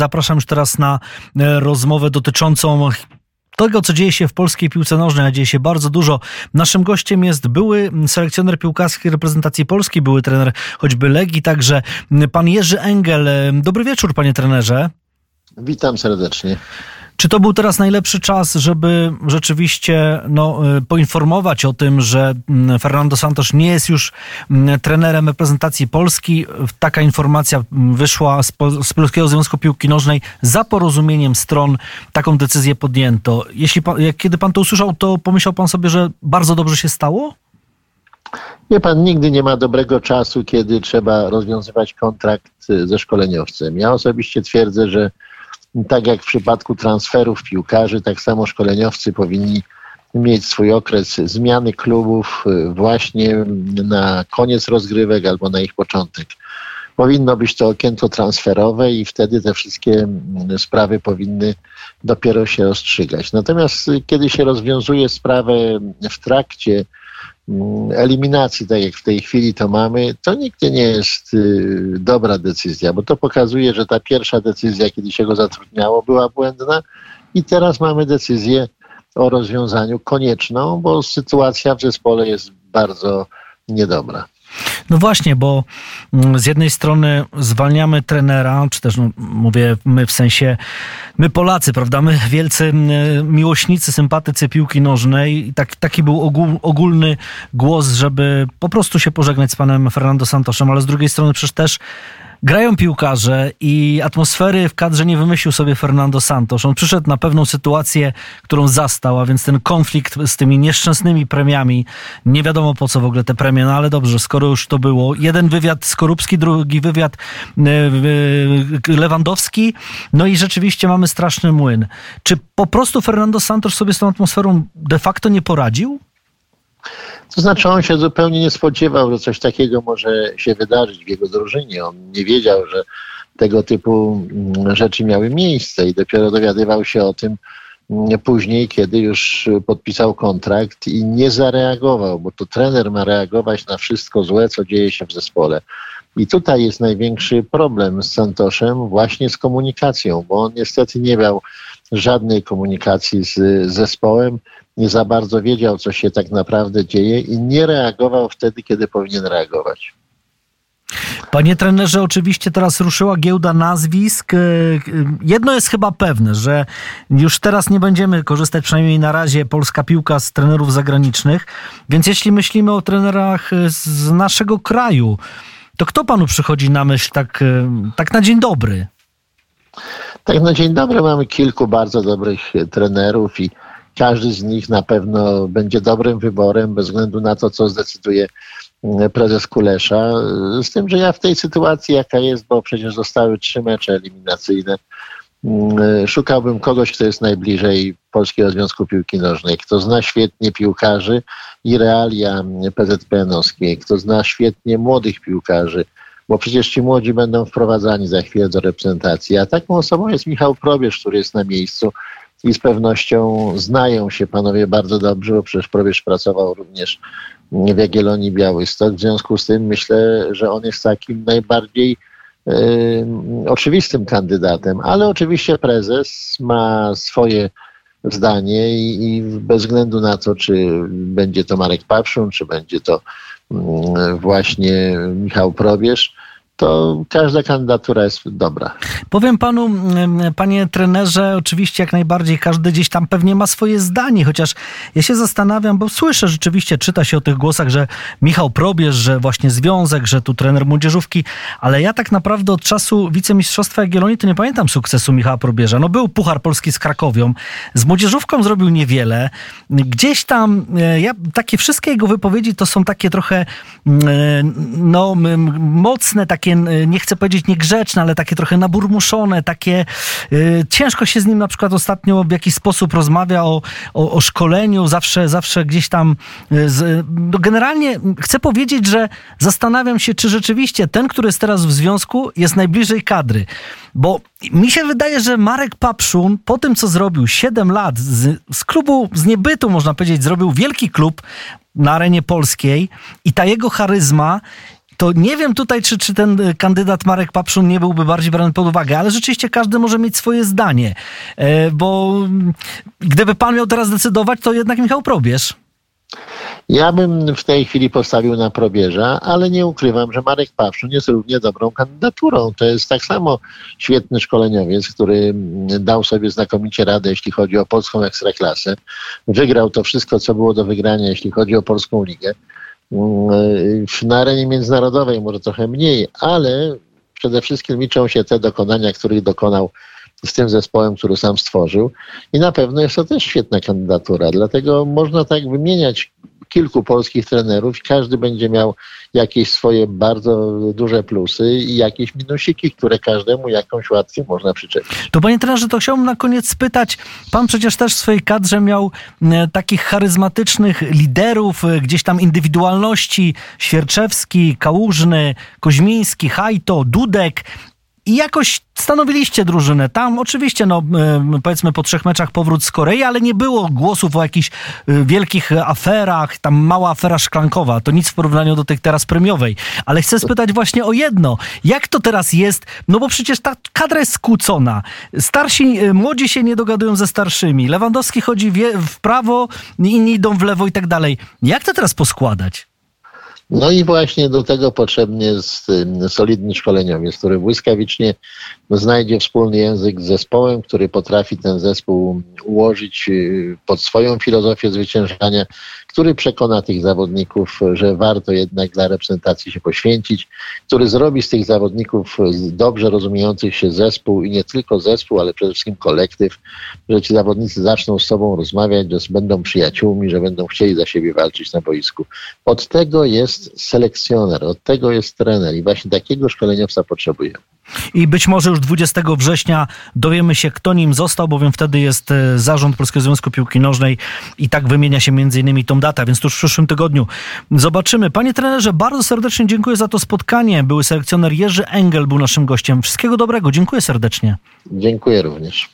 Zapraszam już teraz na e, rozmowę dotyczącą tego, co dzieje się w polskiej piłce nożnej, a dzieje się bardzo dużo. Naszym gościem jest były selekcjoner piłkarskiej reprezentacji Polski, były trener choćby Legii, także pan Jerzy Engel. Dobry wieczór, panie trenerze. Witam serdecznie. Czy to był teraz najlepszy czas, żeby rzeczywiście no, y, poinformować o tym, że mm, Fernando Santos nie jest już mm, trenerem reprezentacji Polski? Taka informacja mm, wyszła z, z Polskiego Związku Piłki Nożnej za porozumieniem stron. Taką decyzję podjęto. Jeśli pan, kiedy pan to usłyszał, to pomyślał pan sobie, że bardzo dobrze się stało? Nie pan, nigdy nie ma dobrego czasu, kiedy trzeba rozwiązywać kontrakt y, ze szkoleniowcem. Ja osobiście twierdzę, że tak jak w przypadku transferów piłkarzy, tak samo szkoleniowcy powinni mieć swój okres zmiany klubów y, właśnie na koniec rozgrywek albo na ich początek. Powinno być to okienko transferowe i wtedy te wszystkie mm, sprawy powinny dopiero się rozstrzygać. Natomiast y, kiedy się rozwiązuje sprawę w trakcie eliminacji, tak jak w tej chwili to mamy, to nigdy nie jest y, dobra decyzja, bo to pokazuje, że ta pierwsza decyzja, kiedy się go zatrudniało, była błędna i teraz mamy decyzję o rozwiązaniu konieczną, bo sytuacja w zespole jest bardzo niedobra. No właśnie, bo mm, z jednej strony zwalniamy trenera, czy też no, mówię my w sensie, my Polacy, prawda, my wielcy mm, miłośnicy, sympatycy piłki nożnej i tak, taki był ogól, ogólny głos, żeby po prostu się pożegnać z panem Fernando Santosem, ale z drugiej strony przecież też grają piłkarze i atmosfery w kadrze nie wymyślił sobie Fernando Santos. On przyszedł na pewną sytuację, którą zastał, a więc ten konflikt z tymi nieszczęsnymi premiami. Nie wiadomo po co w ogóle te premie, no ale dobrze, skoro już to było. Jeden wywiad Skorupski, drugi wywiad e, e, Lewandowski. No i rzeczywiście mamy straszny młyn. Czy po prostu Fernando Santos sobie z tą atmosferą de facto nie poradził? To znaczy on się zupełnie nie spodziewał, że coś takiego może się wydarzyć w jego drużynie. On nie wiedział, że tego typu mm, rzeczy miały miejsce i dopiero dowiadywał się o tym mm, później, kiedy już podpisał kontrakt i nie zareagował, bo to trener ma reagować na wszystko złe, co dzieje się w zespole. I tutaj jest największy problem z Santoszem właśnie z komunikacją, bo on niestety nie miał żadnej komunikacji z zespołem nie za bardzo wiedział, co się tak naprawdę dzieje i nie reagował wtedy, kiedy powinien reagować. Panie trenerze, oczywiście teraz ruszyła giełda nazwisk. E, jedno jest chyba pewne, że już teraz nie będziemy korzystać, przynajmniej na razie, polska piłka z trenerów zagranicznych. Więc jeśli myślimy o trenerach z naszego kraju, to kto panu przychodzi na myśl tak, e, tak na dzień dobry? Tak na dzień dobry mamy kilku bardzo dobrych trenerów i każdy z nich na pewno będzie dobrym wyborem, bez względu na to, co zdecyduje mm, prezes Kulesza. Z tym, że ja w tej sytuacji, jaka jest, bo przecież zostały trzy mecze eliminacyjne, mm, szukałbym kogoś, kto jest najbliżej Polskiego Związku Piłki Nożnej, kto zna świetnie piłkarzy i realia PZPN-owskie, kto zna świetnie młodych piłkarzy, bo przecież ci młodzi będą wprowadzani za chwilę do reprezentacji. A taką osobą jest Michał Probierz, który jest na miejscu i z pewnością znają się panowie bardzo dobrze, bo przecież Probierz pracował również w Jagiellonii Białystok. W związku z tym myślę, że on jest takim najbardziej y, oczywistym kandydatem, ale oczywiście prezes ma swoje zdanie i, i, bez względu na to, czy będzie to Marek Papszun, czy będzie to y, właśnie Michał Probierz, to każda kandydatura jest dobra. Powiem panu, mm, panie trenerze, oczywiście jak najbardziej każdy gdzieś tam pewnie ma swoje zdanie, chociaż ja się zastanawiam, bo słyszę rzeczywiście, czyta się o tych głosach, że Michał Probierz, że właśnie związek, że tu trener młodzieżówki, ale ja tak naprawdę od czasu wicemistrzostwa Jagiellonii to nie pamiętam sukcesu Michała Probierza. No był Puchar Polski z Krakowią, z młodzieżówką zrobił niewiele. Gdzieś tam, e, ja, takie wszystkie jego wypowiedzi to są takie trochę mm, e, no, mocne, takie takie, y, nie chcę powiedzieć niegrzeczne, ale takie trochę naburmuszone, takie y, ciężko się z nim na przykład ostatnio w jakiś sposób rozmawia o, o, o szkoleniu, zawsze, zawsze gdzieś tam y, z, no generalnie chcę powiedzieć, że zastanawiam się, czy rzeczywiście ten, który jest teraz w związku, jest najbliżej kadry. Bo mi się wydaje, że Marek Papszun po tym, co zrobił 7 lat z, z klubu, z niebytu można powiedzieć, zrobił wielki klub na arenie polskiej i ta jego charyzma to nie wiem tutaj, czy, czy ten kandydat Marek Papszun nie byłby bardziej brany pod uwagę, ale rzeczywiście każdy może mieć swoje zdanie, e, bo gdyby pan miał teraz decydować, to jednak Michał Probierz. Ja bym w tej chwili postawił na probierza, ale nie ukrywam, że Marek Pawszun jest równie dobrą kandydaturą. To jest tak samo świetny szkoleniowiec, który dał sobie znakomicie radę, jeśli chodzi o polską ekstraklasę. Wygrał to wszystko, co było do wygrania, jeśli chodzi o polską ligę. Na arenie międzynarodowej może trochę mniej, ale przede wszystkim liczą się te dokonania, których dokonał z tym zespołem, który sam stworzył. I na pewno jest to też świetna kandydatura. Dlatego można tak wymieniać kilku polskich trenerów każdy będzie miał jakieś swoje bardzo duże plusy i jakieś minusiki, które każdemu jakąś łatwiej można przyczepić. To panie trenerze, to chciałbym na koniec spytać, pan przecież też w swojej kadrze miał e, takich charyzmatycznych liderów, e, gdzieś tam indywidualności, Świerczewski, Kałużny, Koźmiński, Hajto, Dudek. I jakoś stanowiliście drużynę. Tam oczywiście, no powiedzmy po trzech meczach powrót z Korei, ale nie było głosów o jakichś y, wielkich aferach, tam mała afera szklankowa. To nic w porównaniu do tej teraz premiowej. Ale chcę spytać właśnie o jedno. Jak to teraz jest? No bo przecież ta kadra jest skłócona. Starsi, y, młodzi się nie dogadują ze starszymi. Lewandowski chodzi w prawo, inni idą w lewo i tak dalej. Jak to teraz poskładać? No i właśnie do tego potrzebny jest solidny szkoleniowiec, który błyskawicznie znajdzie wspólny język z zespołem, który potrafi ten zespół ułożyć y, pod swoją filozofię zwyciężania, który przekona tych zawodników, że warto jednak dla reprezentacji się poświęcić, który zrobi z tych zawodników dobrze rozumiejących się zespół i nie tylko zespół, ale przede wszystkim kolektyw, że ci zawodnicy zaczną z sobą rozmawiać, że będą przyjaciółmi, że będą chcieli za siebie walczyć na boisku. Od tego jest selekcjoner, od tego jest trener i właśnie takiego szkoleniowca potrzebujemy. I być może już 20 września dowiemy się, kto nim został, bowiem wtedy jest e, zarząd Polskiego Związku Piłki Nożnej i tak wymienia się między innymi tą datę, więc tuż w przyszłym tygodniu zobaczymy. Panie trenerze, bardzo serdecznie dziękuję za to spotkanie. Były selekcjoner Jerzy Engel był naszym gościem. Wszystkiego dobrego, dziękuję serdecznie. Dziękuję również.